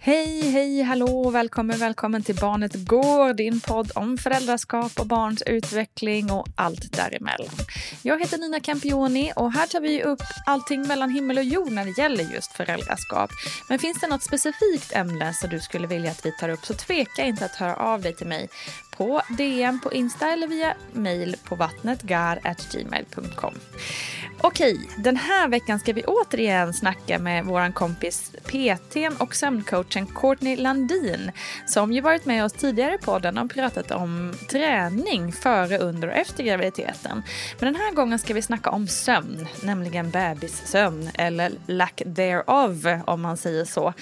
Hej, hej, hallå, välkommen, välkommen till Barnet Går, din podd om föräldraskap och barns utveckling och allt däremellan. Jag heter Nina Campioni och här tar vi upp allting mellan himmel och jord när det gäller just föräldraskap. Men finns det något specifikt ämne som du skulle vilja att vi tar upp så tveka inte att höra av dig till mig på DM på Insta eller via mail på vattnetgar.gmail.com. Okej, den här veckan ska vi återigen snacka med vår kompis PTn och sömncoachen Courtney Landin som ju varit med oss tidigare i podden och pratat om träning före, under och efter graviditeten. Men den här gången ska vi snacka om sömn, nämligen bebissömn eller lack thereof om man säger så.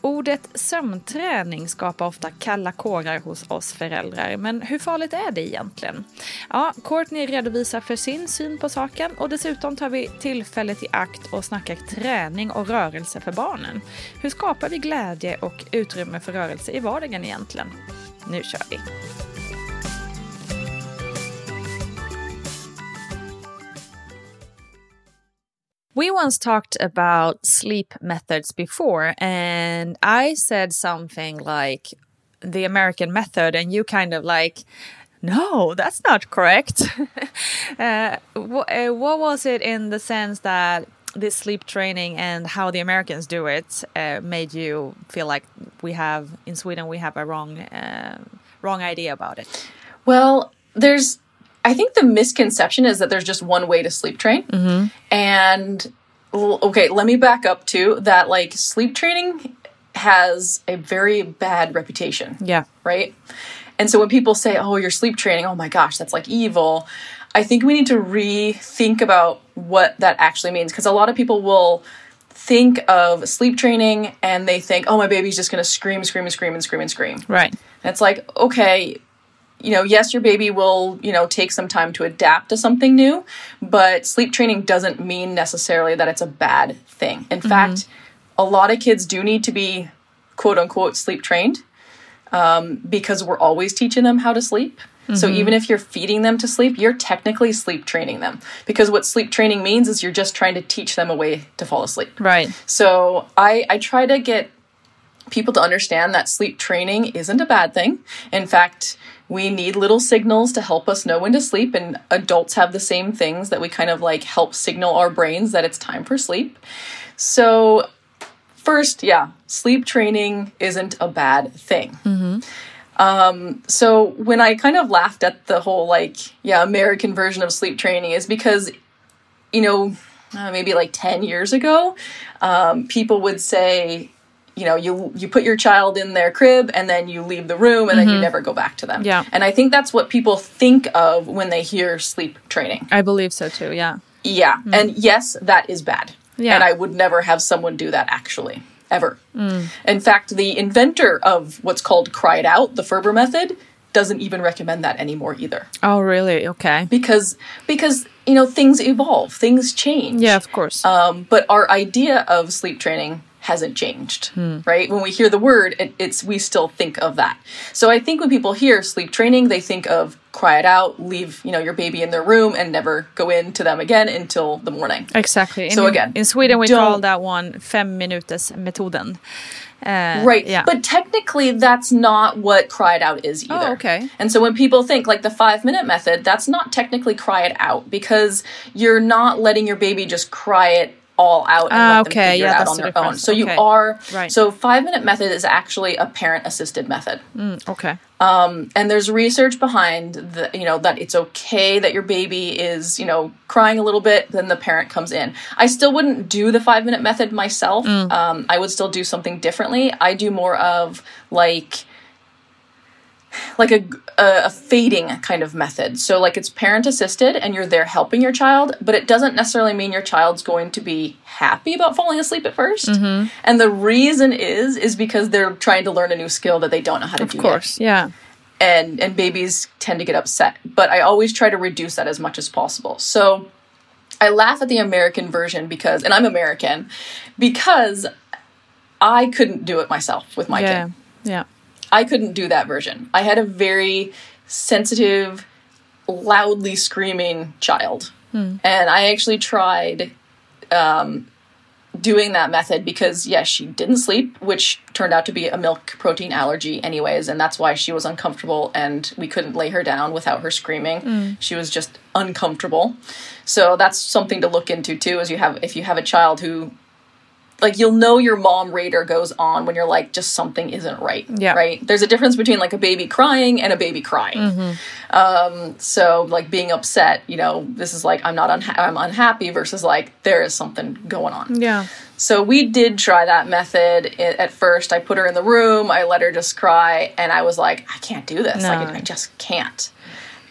Ordet sömnträning skapar ofta kalla kårar hos oss föräldrar, men hur farligt är det egentligen? Ja, Courtney redovisar för sin syn på saken och dessutom tar vi tillfället i akt och snackar träning och rörelse för barnen. Hur skapar vi glädje och utrymme för rörelse i vardagen egentligen? Nu kör vi! We once talked about sleep methods before, and I said something like the American method, and you kind of like, no, that's not correct. uh, wh- uh, what was it in the sense that this sleep training and how the Americans do it uh, made you feel like we have in Sweden we have a wrong uh, wrong idea about it? Well, there's I think the misconception is that there's just one way to sleep train. And okay, let me back up to that like sleep training has a very bad reputation Yeah. right? And so when people say, "Oh, you're sleep training," oh my gosh, that's like evil. I think we need to rethink about what that actually means because a lot of people will think of sleep training and they think, "Oh, my baby's just going to scream, scream, and scream and scream and scream." Right. And it's like, okay, you know, yes, your baby will, you know, take some time to adapt to something new, but sleep training doesn't mean necessarily that it's a bad thing. In mm-hmm. fact, a lot of kids do need to be quote unquote sleep trained um, because we're always teaching them how to sleep. So even if you're feeding them to sleep, you're technically sleep training them. Because what sleep training means is you're just trying to teach them a way to fall asleep. Right. So I, I try to get people to understand that sleep training isn't a bad thing. In fact, we need little signals to help us know when to sleep, and adults have the same things that we kind of like help signal our brains that it's time for sleep. So, first, yeah, sleep training isn't a bad thing. Um, so when I kind of laughed at the whole like, yeah, American version of sleep training is because, you know, uh, maybe like 10 years ago, um, people would say, you know, you you put your child in their crib and then you leave the room and then you never go back to them. Yeah. And I think that's what people think of when they hear sleep training. I believe so too. Yeah. Yeah. And yes, that is bad. Yeah. And I would never have someone do that actually, ever. Mm. In fact, the inventor of what's called cry it out, the Ferber method, doesn't even recommend that anymore either. Oh, really? Okay. Because because you know, things evolve, things change. Yeah, of course. Um, but our idea of sleep training hasn't changed, Hmm. right? When we hear the word, it, it's we still think of that. So I think when people hear sleep training, they think of cry it out, leave you know your baby in their room, and never go into them again until the morning. Exactly. In, So again, in Sweden we call that one fem minuters metoden. Uh, Right. Yeah. But technically, that's not what cry it out is either. Oh, okay. And so when people think like the five minute method, that's not technically cry it out because you're not letting your baby just cry it all out and Ah, let them okay. figure Yeah, it out on the their own. So you are Right. So five minute method is actually a parent assisted method. Mm, okay. and there's research behind the you know that it's okay that your baby is you know crying a little bit then the parent comes in i still wouldn't do the five minute method myself um, i would still do something differently i do more of like like a, a, a fading kind of method so like it's parent assisted and you're there helping your child but it doesn't necessarily mean your child's going to be happy about falling asleep at 1st mm-hmm. and the reason is is because they're trying to learn a new skill that they don't know how to do Of yet course. Yeah. and and babies tend to get upset but i always try to reduce that as much as possible so i laugh at the american version because and i'm american because i couldn't do it myself with my yeah. kid Yeah. I couldn't do that version. I had a very sensitive loudly screaming child. And i actually tried um, doing that method because yes she didn't sleep which turned out to be a milk protein allergy anyways and that's why she was uncomfortable and we couldn't lay her down without her screaming. She was just uncomfortable. So that's something to look into too as you have if you have a child who like you'll know your mom radar goes on when you're like just something isn't right Yeah. right there's a difference between like a baby crying and a baby crying um so like being upset you know this is like i'm not unha- i'm unhappy versus like there is something going on Yeah. so we did try that method I- at first. I put her in the room, I let her just cry, and I was like, I can't do this. Like, I just can't.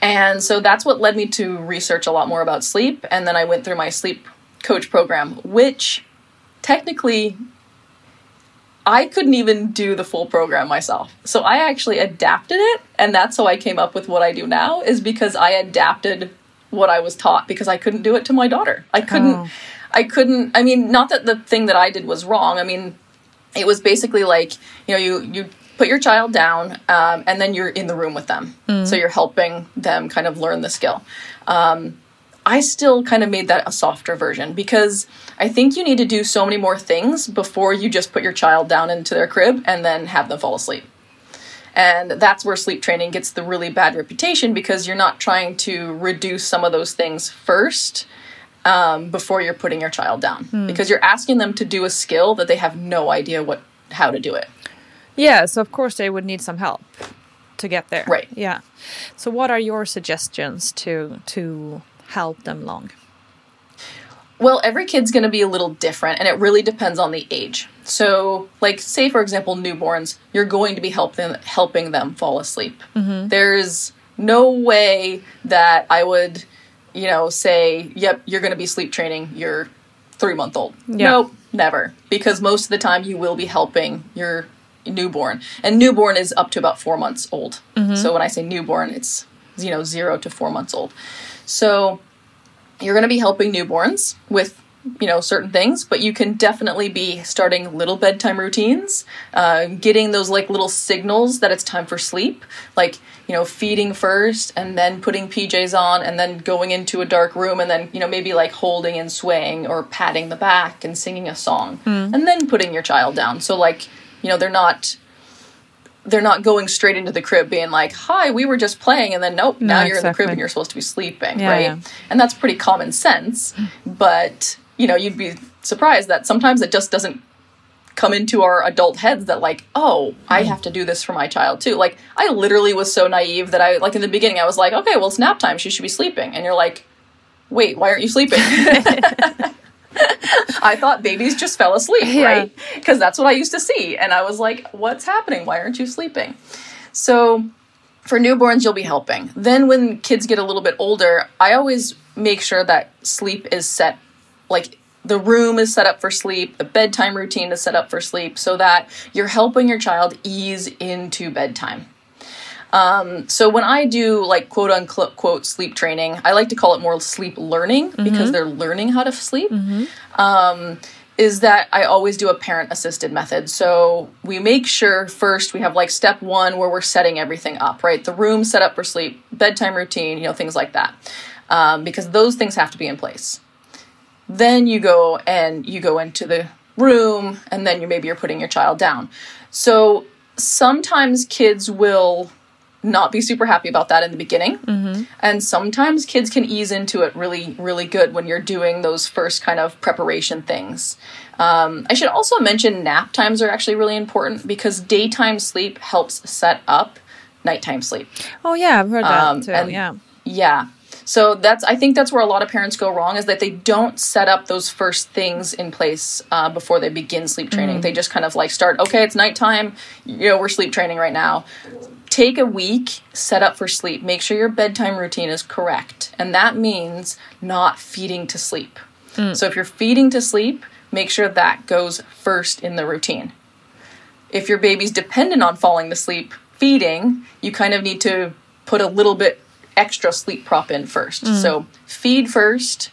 And so that's what led me to research a lot more about sleep. And then I went through my sleep coach program, which technically I couldn't even do the full program myself. So I actually adapted it, and that's how I came up with what I do now is because I adapted what I was taught because I couldn't do it to my daughter. I couldn't Oh. I couldn't I mean not that the thing that I did was wrong. I mean it was basically like, you know, you you put your child down um, and then you're in the room with them. So you're helping them kind of learn the skill. I still kind of made that a softer version because I think you need to do so many more things before you just put your child down into their crib and then have them fall asleep. And that's where sleep training gets the really bad reputation because you're not trying to reduce some of those things first um, before you're putting your child down because you're asking them to do a skill that they have no idea what how to do it. Yeah. So of course they would need some help to get there. Right. Yeah. So what are your suggestions to to help them along? Well, every kid's going to be a little different, and it really depends on the age. So, like, say for example, newborns, you're going to be help them, helping them fall asleep. Mm-hmm. There's no way that I would, you know, say, "Yep, you're going to be sleep training your three month old." Yeah. Nope, never, because most of the time you will be helping your newborn, and newborn is up to about four months old. Mm-hmm. So when I say newborn, it's you know zero to four months old. So you're going to be helping newborns with you know certain things but you can definitely be starting little bedtime routines uh, getting those like little signals that it's time for sleep like you know feeding first and then putting pjs on and then going into a dark room and then you know maybe like holding and swaying or patting the back and singing a song and then putting your child down. So like you know they're not they're not going straight into the crib being like, "Hi, we were just playing," and then nope, now you're in the crib and you're supposed to be sleeping, Yeah, right? yeah. And that's pretty common sense, but you know, you'd be surprised that sometimes it just doesn't come into our adult heads that like, "Oh, I mm. have to do this for my child too." Like, I literally was so naive that I like in the beginning I was like, "Okay, well, it's nap time. She should be sleeping." And you're like, "Wait, why aren't you sleeping?" I thought babies just fell asleep, Yeah. right? Because that's what I used to see. And I was like, what's happening? Why aren't you sleeping? So for newborns, you'll be helping. Then when kids get a little bit older, I always make sure that sleep is set, like the room is set up for sleep, the bedtime routine is set up for sleep, so that you're helping your child ease into bedtime. Um, so when I do like quote unquote quote sleep training, I like to call it more sleep learning because they're learning how to sleep. Um, is that I always do a parent assisted method. So we make sure first we have like step one where we're setting everything up, right? The room set up for sleep, bedtime routine, you know, things like that. Um, because those things have to be in place. Then you go and you go into the room and then you maybe you're putting your child down. So sometimes kids will not be super happy about that in the beginning. And sometimes kids can ease into it really, really good when you're doing those first kind of preparation things. Um, I should also mention nap times are actually really important because daytime sleep helps set up nighttime sleep. Oh yeah, I've heard that Um, too. and- yeah. Yeah. So that's I think that's where a lot of parents go wrong is that they don't set up those first things in place uh, before they begin sleep training. They just kind of like start. Okay, it's nighttime. You know, we're sleep training right now. Take a week, set up for sleep. Make sure your bedtime routine is correct, and that means not feeding to sleep. Hmm. So if you're feeding to sleep, make sure that goes first in the routine if your baby's dependent on falling to sleep feeding, you kind of need to put a little bit extra sleep prop in first. Hmm. So feed first,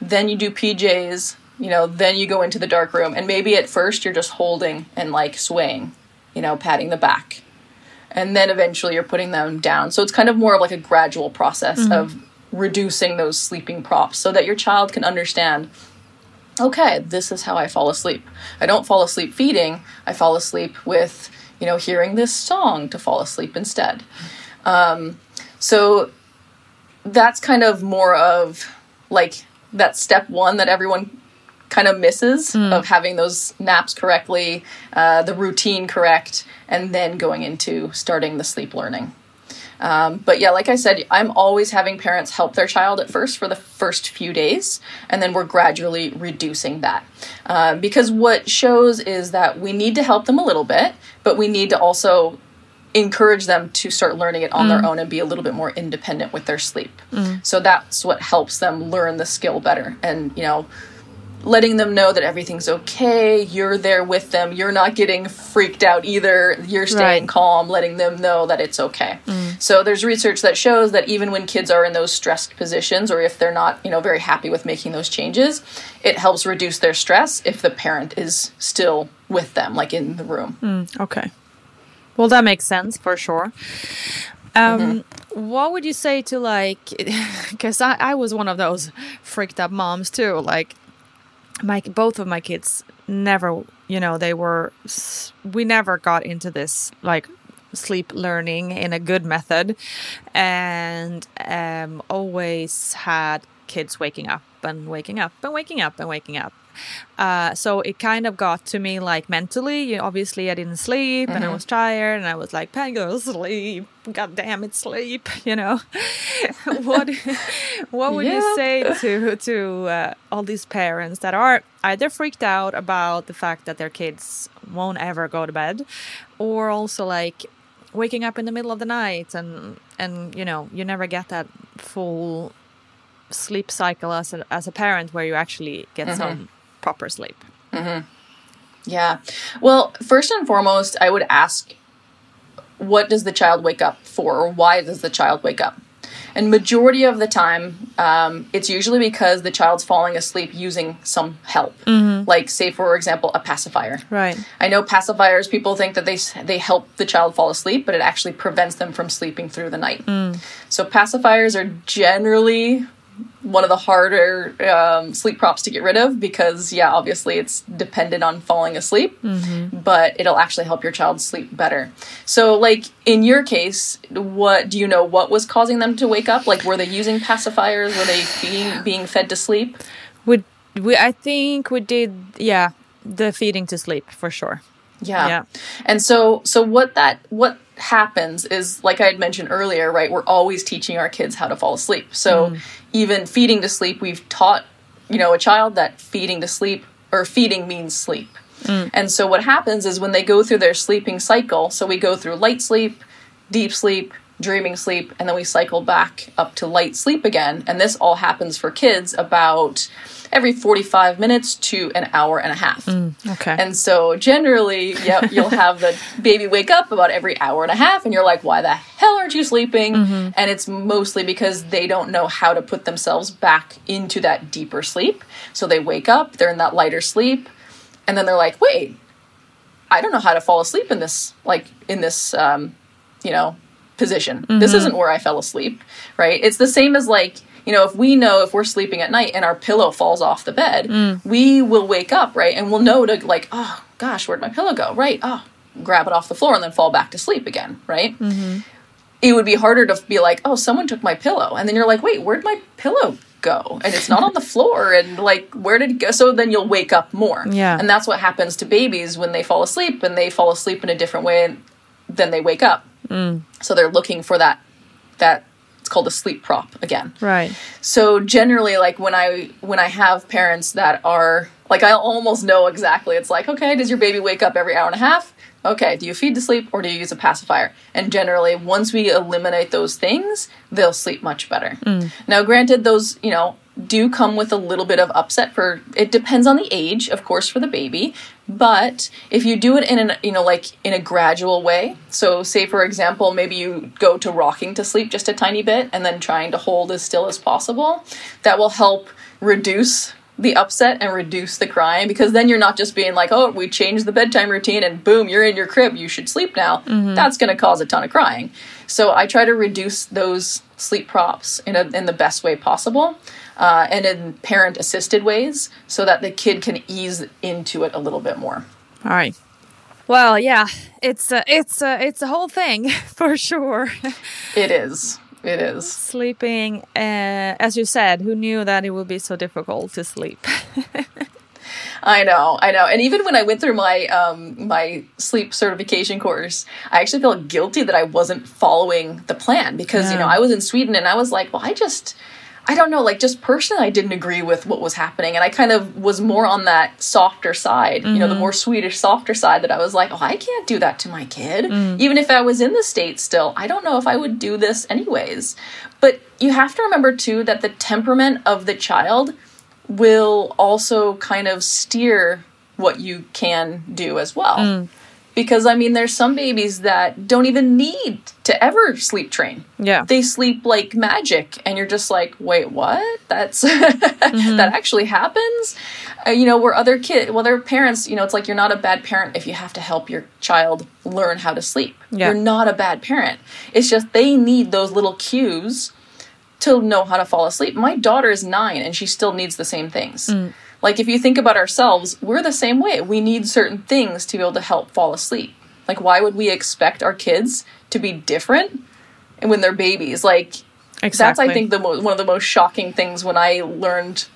then you do PJs, you know, then you go into the dark room. And maybe at first you're just holding and like swaying, you know, patting the back. And then eventually you're putting them down. So it's kind of more of like a gradual process of reducing those sleeping props so that your child can understand okay, this is how I fall asleep. I don't fall asleep feeding, I fall asleep with, you know, hearing this song to fall asleep instead. Um, so that's kind of more of like that step one that everyone kind of misses of having those naps correctly, uh, the routine correct, and then going into starting the sleep learning. Um, but yeah, like I said, I'm always having parents help their child at first for the first few days, and then we're gradually reducing that. Um, because what shows is that we need to help them a little bit, but we need to also encourage them to start learning it on their own and be a little bit more independent with their sleep. So that's what helps them learn the skill better. And, you know, letting them know that everything's okay, you're there with them, you're not getting freaked out either, you're staying Right. calm, letting them know that it's okay. Mm. So there's research that shows that even when kids are in those stressed positions or if they're not, you know, very happy with making those changes, it helps reduce their stress if the parent is still with them like in the room. Mm, okay. Well, that makes sense for sure. Um, mm-hmm. What would you say to like, because I, I was one of those freaked up moms too. Like, my both of my kids never, you know, they were. We never got into this like sleep learning in a good method, and um, always had kids waking up and waking up and waking up and waking up. Uh, so it kind of got to me like mentally. You obviously, I didn't sleep and I was tired, and I was like, "Pango, sleep! God damn it, sleep!" You know. what What would you say to to uh, all these parents that are either freaked out about the fact that their kids won't ever go to bed, or also like waking up in the middle of the night and and you know you never get that full sleep cycle as a, as a parent where you actually get mm-hmm. some proper sleep. Mm-hmm. Yeah. Well, first and foremost, I would ask what does the child wake up for or why does the child wake up? And majority of the time, um, it's usually because the child's falling asleep using some help, mm-hmm. like say for example a pacifier. Right. I know pacifiers. People think that they they help the child fall asleep, but it actually prevents them from sleeping through the night. Mm. So pacifiers are generally one of the harder um, sleep props to get rid of because yeah obviously it's dependent on falling asleep but it'll actually help your child sleep better so like in your case what do you know what was causing them to wake up like were they using pacifiers were they being being fed to sleep We, we, I think we did, yeah, the feeding to sleep for sure. Yeah. Yeah. And so so what that what happens is like I had mentioned earlier, right? We're always teaching our kids how to fall asleep. So mm. even feeding to sleep, we've taught, you know, a child that feeding to sleep or feeding means sleep. Mm. And so what happens is when they go through their sleeping cycle, so we go through light sleep, deep sleep, dreaming sleep, and then we cycle back up to light sleep again. And this all happens for kids about every 45 minutes to an hour and a half. Mm, okay. And so generally, yep, you'll have the baby wake up about every hour and a half, and you're like, why the hell aren't you sleeping? Mm-hmm. And it's mostly because they don't know how to put themselves back into that deeper sleep. So they wake up, they're in that lighter sleep, and then they're like, wait, I don't know how to fall asleep in this, like, in this, um, you know, position. This mm-hmm. isn't where I fell asleep, right? It's the same as like, you know, if we know if we're sleeping at night and our pillow falls off the bed, mm. we will wake up, right? And we'll know to like, oh gosh, where'd my pillow go? Right. Oh, grab it off the floor and then fall back to sleep again, right? Mm-hmm. It would be harder to be like, oh, someone took my pillow. And then you're like, wait, where'd my pillow go? And it's not on the floor. And like, where did it go? So then you'll wake up more. Yeah. And that's what happens to babies when they fall asleep and they fall asleep in a different way than they wake up. Mm. So they're looking for that that it's called a sleep prop again. right. So generally like when I when I have parents that are like I almost know exactly it's like okay, does your baby wake up every hour and a half? Okay, do you feed to sleep or do you use a pacifier? And generally once we eliminate those things, they'll sleep much better. Mm. Now granted those, you know, do come with a little bit of upset for it depends on the age of course for the baby but if you do it in an you know like in a gradual way so say for example maybe you go to rocking to sleep just a tiny bit and then trying to hold as still as possible that will help reduce the upset and reduce the crying because then you're not just being like oh we changed the bedtime routine and boom you're in your crib you should sleep now. Mm-hmm. That's going to cause a ton of crying so i try to reduce those sleep props in, a, in the best way possible uh, and in parent assisted ways so that the kid can ease into it a little bit more. All right. Well, yeah, it's a, it's a, it's a whole thing for sure. It is. It is. Sleeping, uh, as you said, who knew that it would be so difficult to sleep? I know, I know. And even when I went through my um, my sleep certification course, I actually felt guilty that I wasn't following the plan because you know I was in Sweden and I was like, well, I just. I don't know, like just personally, I didn't agree with what was happening. And I kind of was more on that softer side, you know, the more Swedish, softer side that I was like, oh, I can't do that to my kid. Even if I was in the States still, I don't know if I would do this anyways. But you have to remember, too, that the temperament of the child will also kind of steer what you can do as well. Because I mean, there's some babies that don't even need to ever sleep train. Yeah. They sleep like magic, and you're just like, wait, what? That's that actually happens. Uh, you know, where other kid, well, their parents, you know, it's like you're not a bad parent if you have to help your child learn how to sleep. Yeah. You're not a bad parent. It's just they need those little cues to know how to fall asleep. My daughter is nine and she still needs the same things. Mm. Like, if you think about ourselves, we're the same way. We need certain things to be able to help fall asleep. Like, why would we expect our kids to be different when they're babies? Like, that's, I think, the mo- one of the most shocking things when I learned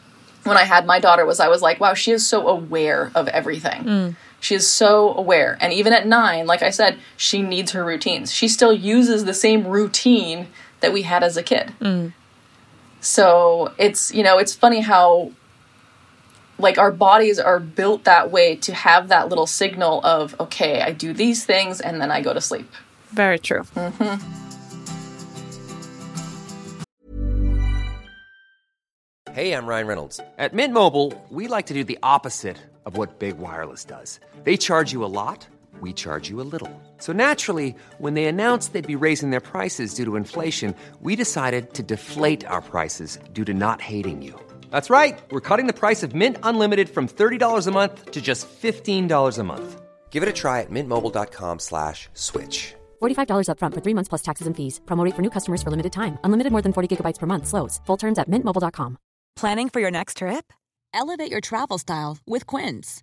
when I had my daughter was I was like, wow, she is so aware of everything. Mm. She is so aware. And even at nine, like I said, she needs her routines. She still uses the same routine that we had as a kid. Mm. So it's, you know, it's funny how like our bodies are built that way to have that little signal of, okay, I do these things and then I go to sleep. Very true. Mm-hmm. Hey, I'm Ryan Reynolds. At Mint Mobile, we like to do the opposite of what Big Wireless does. They charge you a lot, we charge you a little. So naturally, when they announced they'd be raising their prices due to inflation, we decided to deflate our prices due to not hating you. That's right. We're cutting the price of Mint Unlimited from $30 a month to just $15 a month. Give it a try at mintmobile.com slash switch. $45 upfront for three months plus taxes and fees. Promo rate for new customers for limited time. Unlimited more than 40 gigabytes per month. Slows. Full terms at mintmobile.com. Planning for your next trip? Elevate your travel style with Quince.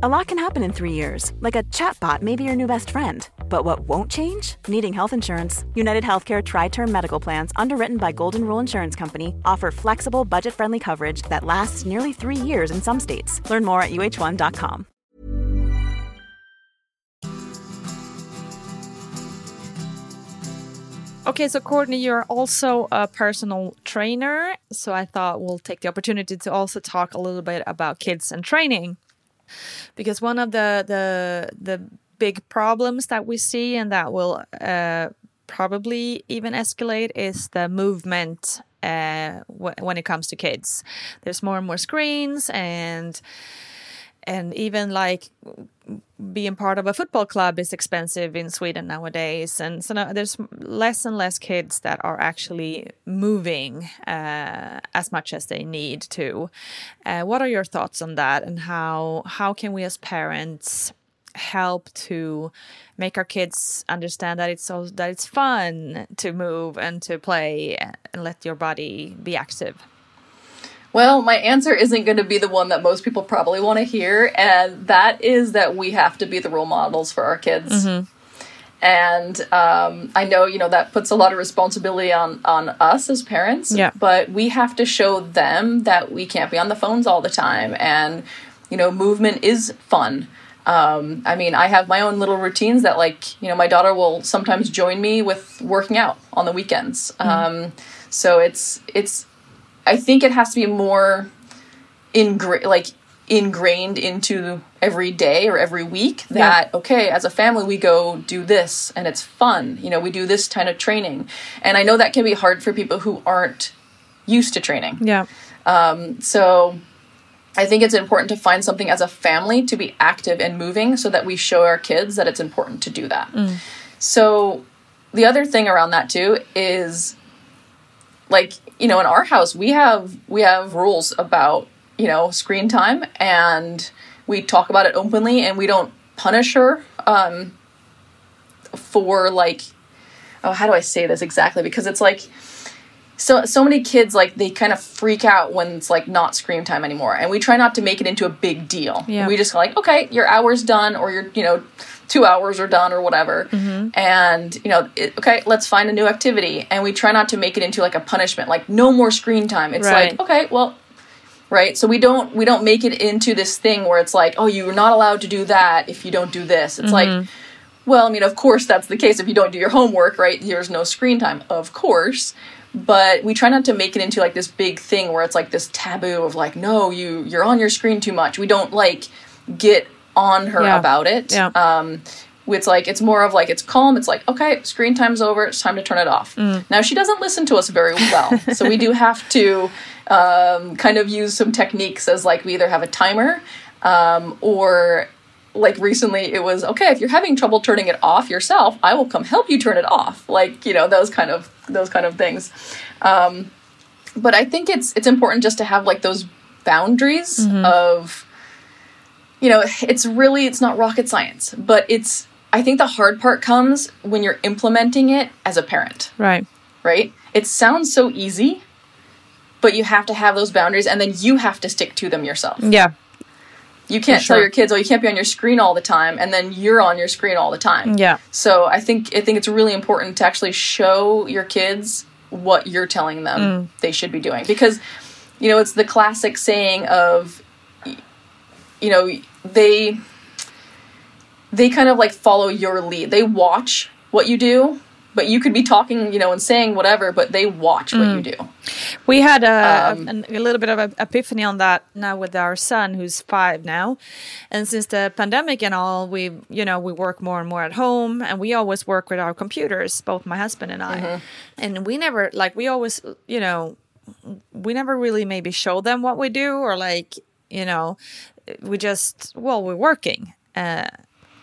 A lot can happen in three years, like a chatbot may be your new best friend. But what won't change? Needing health insurance. United Healthcare Tri Term Medical Plans, underwritten by Golden Rule Insurance Company, offer flexible, budget friendly coverage that lasts nearly three years in some states. Learn more at uhone.com. Okay, so Courtney, you're also a personal trainer. So I thought we'll take the opportunity to also talk a little bit about kids and training. Because one of the the the big problems that we see and that will uh, probably even escalate is the movement uh, w- when it comes to kids. There's more and more screens and and even like being part of a football club is expensive in Sweden nowadays, and so now there's less and less kids that are actually moving uh, as much as they need to. Uh, what are your thoughts on that, and how how can we as parents help to make our kids understand that it's that it's fun to move and to play and let your body be active? Well, my answer isn't going to be the one that most people probably want to hear, and that is that we have to be the role models for our kids. Mm-hmm. And um, I know, you know, that puts a lot of responsibility on on us as parents. Yeah. But we have to show them that we can't be on the phones all the time, and you know, movement is fun. Um, I mean, I have my own little routines that, like, you know, my daughter will sometimes join me with working out on the weekends. Um, so it's it's I think it has to be more ingra- like ingrained into every day or every week that okay as a family we go do this and it's fun. You know we do this kind of training. And i know that can be hard for people who aren't used to training. Yeah. um, so i think it's important to find something as a family to be active and moving so that we show our kids that it's important to do that. So the other thing around that too is like you know in our house we have we have rules about you know screen time and we talk about it openly and we don't punish her um for like oh how do i say this exactly? Because it's like so so many kids like they kind of freak out when it's like not screen time anymore and we try not to make it into a big deal. Yeah. we just go like okay your hour's done or your you know two hours are done or whatever. Mm-hmm. And you know it, okay let's find a new activity. And we try not to make it into like a punishment like no more screen time. It's Right. like okay well right? So we don't we don't make it into this thing where it's like oh you're not allowed to do that if you don't do this. It's like mm-hmm. well i mean of course that's the case if you don't do your homework right? There's no screen time. Of course but we try not to make it into like this big thing where it's like this taboo of like no you you're on your screen too much we don't like get on her Yeah. about it Yeah. um it's like it's more of like it's calm it's like okay screen time's over it's time to turn it off Mm. now she doesn't listen to us very well so we do have to um, kind of use some techniques as like we either have a timer um, or like recently it was okay if you're having trouble turning it off yourself i will come help you turn it off. Like you know those kind of those kind of things. Um, but i think it's it's important just to have like those boundaries of you know it's really it's not rocket science but it's i think the hard part comes when you're implementing it as a parent. Right. right? It sounds so easy but you have to have those boundaries and then you have to stick to them yourself. Yeah. You can't For tell your kids, "Oh, you can't be on your screen all the time," and then you're on your screen all the time. Yeah. So I think I think it's really important to actually show your kids what you're telling them Mm. they should be doing because you know it's the classic saying of you know they they kind of like follow your lead. They watch what you do, but you could be talking, you know, and saying whatever, but they watch what Mm. you do. We had a, Um, an- a little bit of an epiphany on that now with our son, who's five now, and since the pandemic and all, we you know we work more and more at home, and we always work with our computers, both my husband and I, Mm-hmm. and we never like we always you know we never really maybe show them what we do or like you know we just well we're working uh,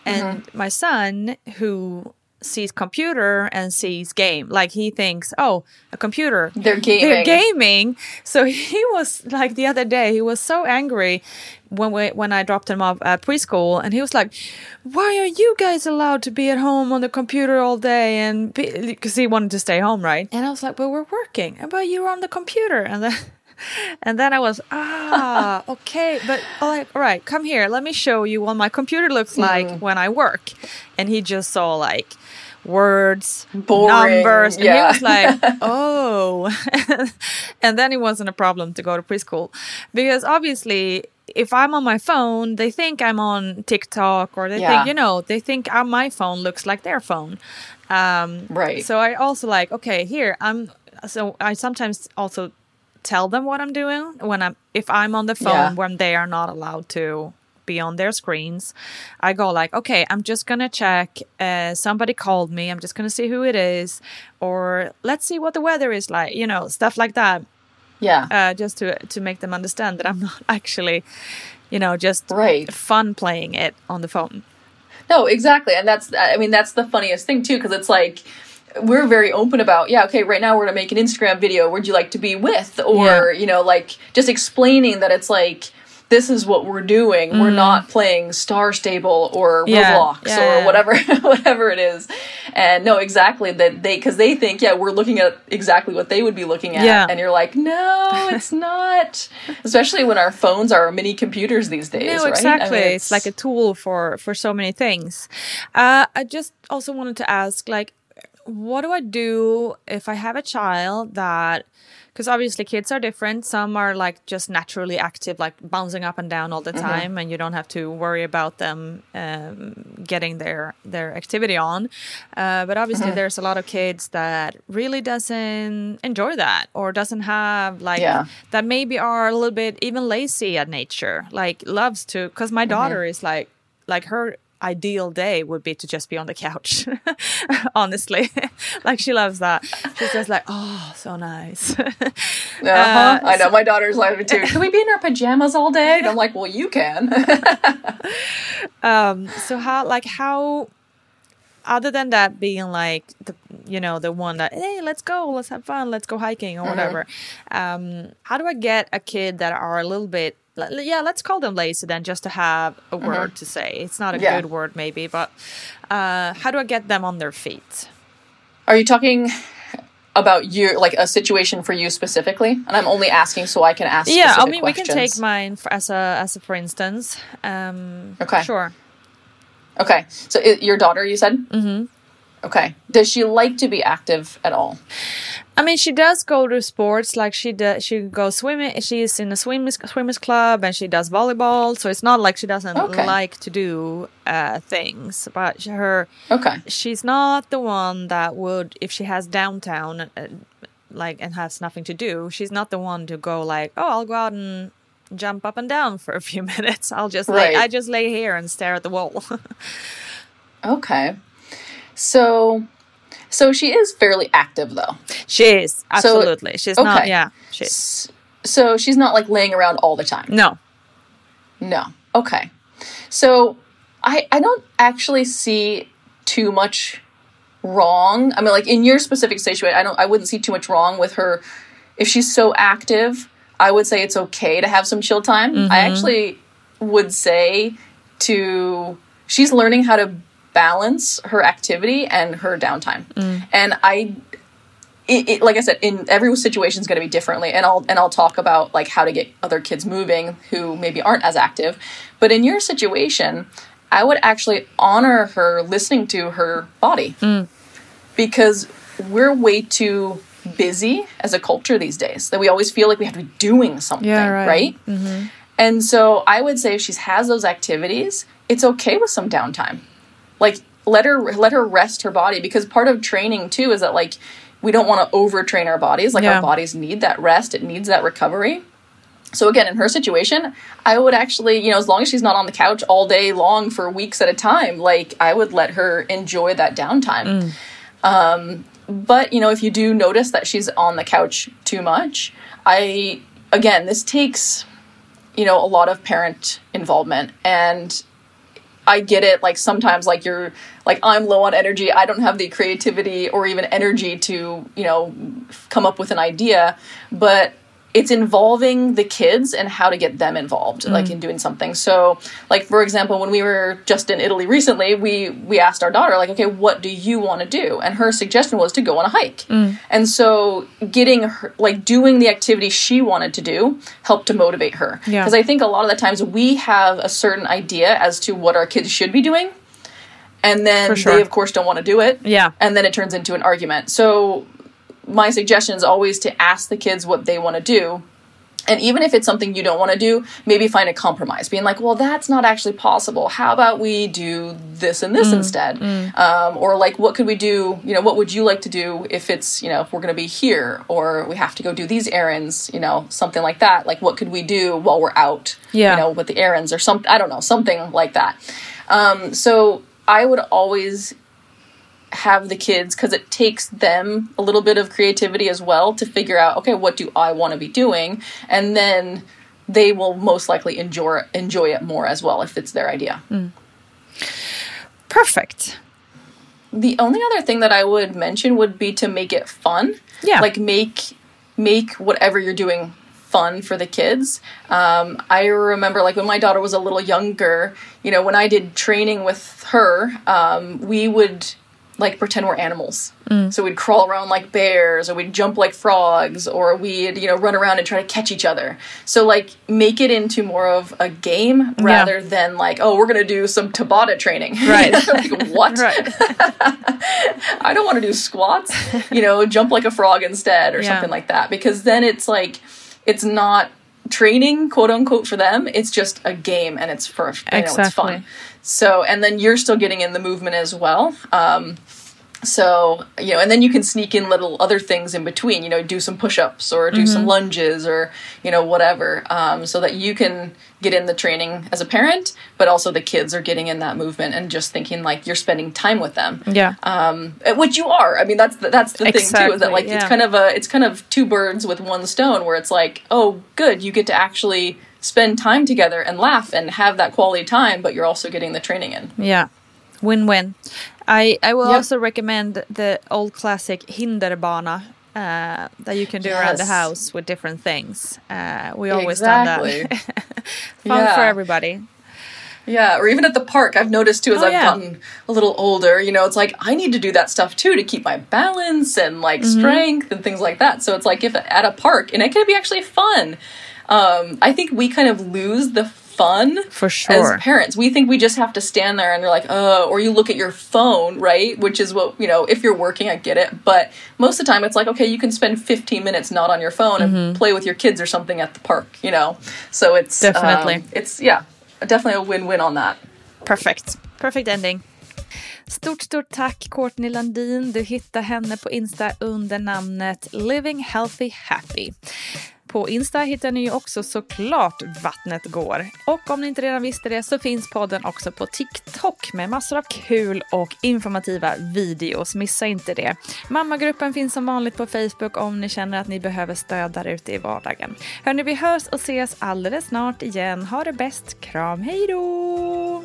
and Mm-hmm. my son who sees computer and sees game. Like he thinks oh a computer. They're gaming. they're gaming. so he was like the other day he was so angry when we when i dropped him off at preschool. And he was like why are you guys allowed to be at home on the computer all day and because he wanted to stay home right? And i was like but we're working. But you're on the computer. And then and then I was ah okay, but right, all right, come here. Let me show you what my computer looks like when I work. And he just saw like words, Boring, numbers, and he was like, oh. and then it wasn't a problem to go to preschool because obviously. If I'm on my phone, they think I'm on TikTok, or they Yeah. think, you know, they think my phone looks like their phone. Um, Right. So I also like, okay, here I'm. So I sometimes also tell them what I'm doing when I'm if I'm on the phone Yeah. when they are not allowed to be on their screens. I go like, okay, I'm just gonna check. Uh, somebody called me. I'm just gonna see who it is, or let's see what the weather is like. You know, stuff like that. yeah. Uh, just to to make them understand that I'm not actually, you know, just Right. fun playing it on the phone. No, exactly. And that's, I mean, that's the funniest thing too, because it's like, we're very open about, yeah, okay, right now we're to make an Instagram video. Would you like to be with? Or, Yeah. you know, like just explaining that it's like, this is what we're doing. We're not playing Star Stable or Mm. Yeah, Roblox yeah, or yeah. whatever, whatever it is. And no, exactly that they, because they think, yeah, we're looking at exactly what they would be looking at. Yeah. And you're like, no, it's not. Especially when our phones are mini computers these days, No, right? I exactly. mean, it's... like a tool for for so many things. Uh, I just also wanted to ask, like, what do I do if I have a child that? Because obviously kids are different. Some are like just naturally active, like bouncing up and down all the time, and you don't have to worry about them um, getting their their activity on. Uh, but obviously, there's a lot of kids that really doesn't enjoy that or doesn't have like Yeah. that maybe are a little bit even lazy at nature like loves to because my daughter is like like her ideal day would be to just be on the couch honestly like she loves that she's just like oh so nice Uh-huh. I know my daughter's like it too. Can we be in our pajamas all day? And I'm like, well, you can. um so how like how other than that being like the you know the one that hey let's go let's have fun let's go hiking or whatever um how do i get a kid that are a little bit yeah let's call them lazy then just to have a word to say it's not a Yeah. good word maybe but uh how do i get them on their feet Are you talking about you, like a situation for you specifically? And I'm only asking so I can ask. yeah i mean we can take mine for, as a as a for instance um Okay. sure Okay, so i your daughter, you said. Mm-hmm. Okay. Does she like to be active at all? I mean, she does go to sports. Like she does, she goes swimming. She's in a swimmers swimmers club, and she does volleyball. So it's not like she doesn't Okay. like to do uh, things. But her, Okay. she's not the one that would, if she has downtown, uh, like and has nothing to do, she's not the one to go like, oh, I'll go out and jump up and down for a few minutes. I'll just Right. lay, I just lay here and stare at the wall. Okay. So so she is fairly active though. she is absolutely. she's not. Yeah, She's So she's not like laying around all the time. No. No. Okay. So I I don't actually see too much wrong. I mean like in your specific situation, I don't I wouldn't see too much wrong with her if she's so active. I would say it's okay to have some chill time. I mm-hmm. actually would say to she's learning how to balance her activity and her downtime. Mm. And I it, it, like I said, in every situation is going to be differently, and I'll and I'll talk about like how to get other kids moving who maybe aren't as active. But in your situation, I would actually honor her listening to her body mm. because we're way too busy as a culture these days that we always feel like we have to be doing something, Yeah, right. right? Mm-hmm. And so I would say if she has those activities, it's okay with some downtime. Like let her let her rest her body because part of training too is that like we don't want to overtrain our bodies. Like Yeah. our bodies need that rest, it needs that recovery. So again, in her situation, I would actually, you know, as long as she's not on the couch all day long for weeks at a time, like I would let her enjoy that downtime. Um, but you know, if you do notice that she's on the couch too much, I again, this takes you know a lot of parent involvement and I get it. Like sometimes, like you're like I'm low on energy. I don't have the creativity or even energy to you know come up with an idea. But it's involving the kids and how to get them involved, like mm. in doing something. So, like for example, when we were just in Italy recently, we we asked our daughter like, okay, what do you want to do? And her suggestion was to go on a hike. Mm. And so, getting her like doing the activity she wanted to do helped to motivate her. Yeah. Because I think a lot of the times we have a certain idea as to what our kids should be doing. And then sure. they, of course, don't want to do it. Yeah. And then it turns into an argument. So, my suggestion is always to ask the kids what they want to do. And even if it's something you don't want to do, maybe find a compromise. Being like, well, that's not actually possible. How about we do this and this instead? Um, or like, what could we do? You know, what would you like to do if it's, you know, if we're going to be here or we have to go do these errands, you know, something like that. Like, what could we do while we're out, Yeah. you know, with the errands or something? I don't know, something like that. Um, so I would always have the kids because it takes them a little bit of creativity as well to figure out okay what do i want to be doing? And then they will most likely enjoy enjoy it more as well if it's their idea. Perfect. the only other thing that i would mention would be to make it fun. Yeah. like make make whatever you're doing fun for the kids. Um, i remember like when my daughter was a little younger you know when i did training with her um, we would like pretend we're animals. Mm. So we'd crawl around like bears or we'd jump like frogs or we'd you know run around and try to catch each other. So like make it into more of a game rather than like oh we're gonna do some tabata training. Right. like, what? Right. I don't want to do squats, you know, jump like a frog instead or Yeah. something like that. Because then it's like it's not training quote unquote for them. It's just a game and it's for you know it's Exactly. fun so and then you're still getting in the movement as well um so you know and then you can sneak in little other things in between you know do some push-ups or do some lunges or you know whatever um, so that you can get in the training as a parent but also the kids are getting in that movement and just thinking like you're spending time with them Yeah. um, which you are. I mean, that's the, that's the thing too. Is that like it's kind of a it's kind of two birds with one stone, where it's like, oh, good, you get to actually spend time together and laugh and have that quality time, but you're also getting the training in. Yeah, win-win. I I will Yep. also recommend the old classic Hinderbana uh, that you can do around the house with different things. Uh, we always Exactly. done that. Fun for everybody. Yeah, or even at the park, I've noticed too as Oh, I've yeah. gotten a little older, you know, it's like I need to do that stuff too to keep my balance and like Mm-hmm. strength and things like that. So it's like if at a park, and it can be actually fun. Um, I think we kind of lose the fun For sure. as parents. We think we just have to stand there and you're like, oh, or you look at your phone, right? Which is what, you know, if you're working, I get it. But most of the time, it's like, okay, you can spend 15 minutes not on your phone Mm-hmm. and play with your kids or something at the park, you know? So it's Definitely. um, it's, yeah, definitely a win win on that. Perfect. Perfect ending. Stort, stort tack Courtney Landin. Du hittar henne på Insta under namnet Living Healthy Happy. På Insta hittar ni ju också såklart Vattnet går. Och om ni inte redan visste det så finns podden också på TikTok med massor av kul och informativa videos. Missa inte det. Mammagruppen finns som vanligt på Facebook om ni känner att ni behöver stöd där ute i vardagen. Hörni, vi hörs och ses alldeles snart igen. Ha det bäst. Kram, hej då!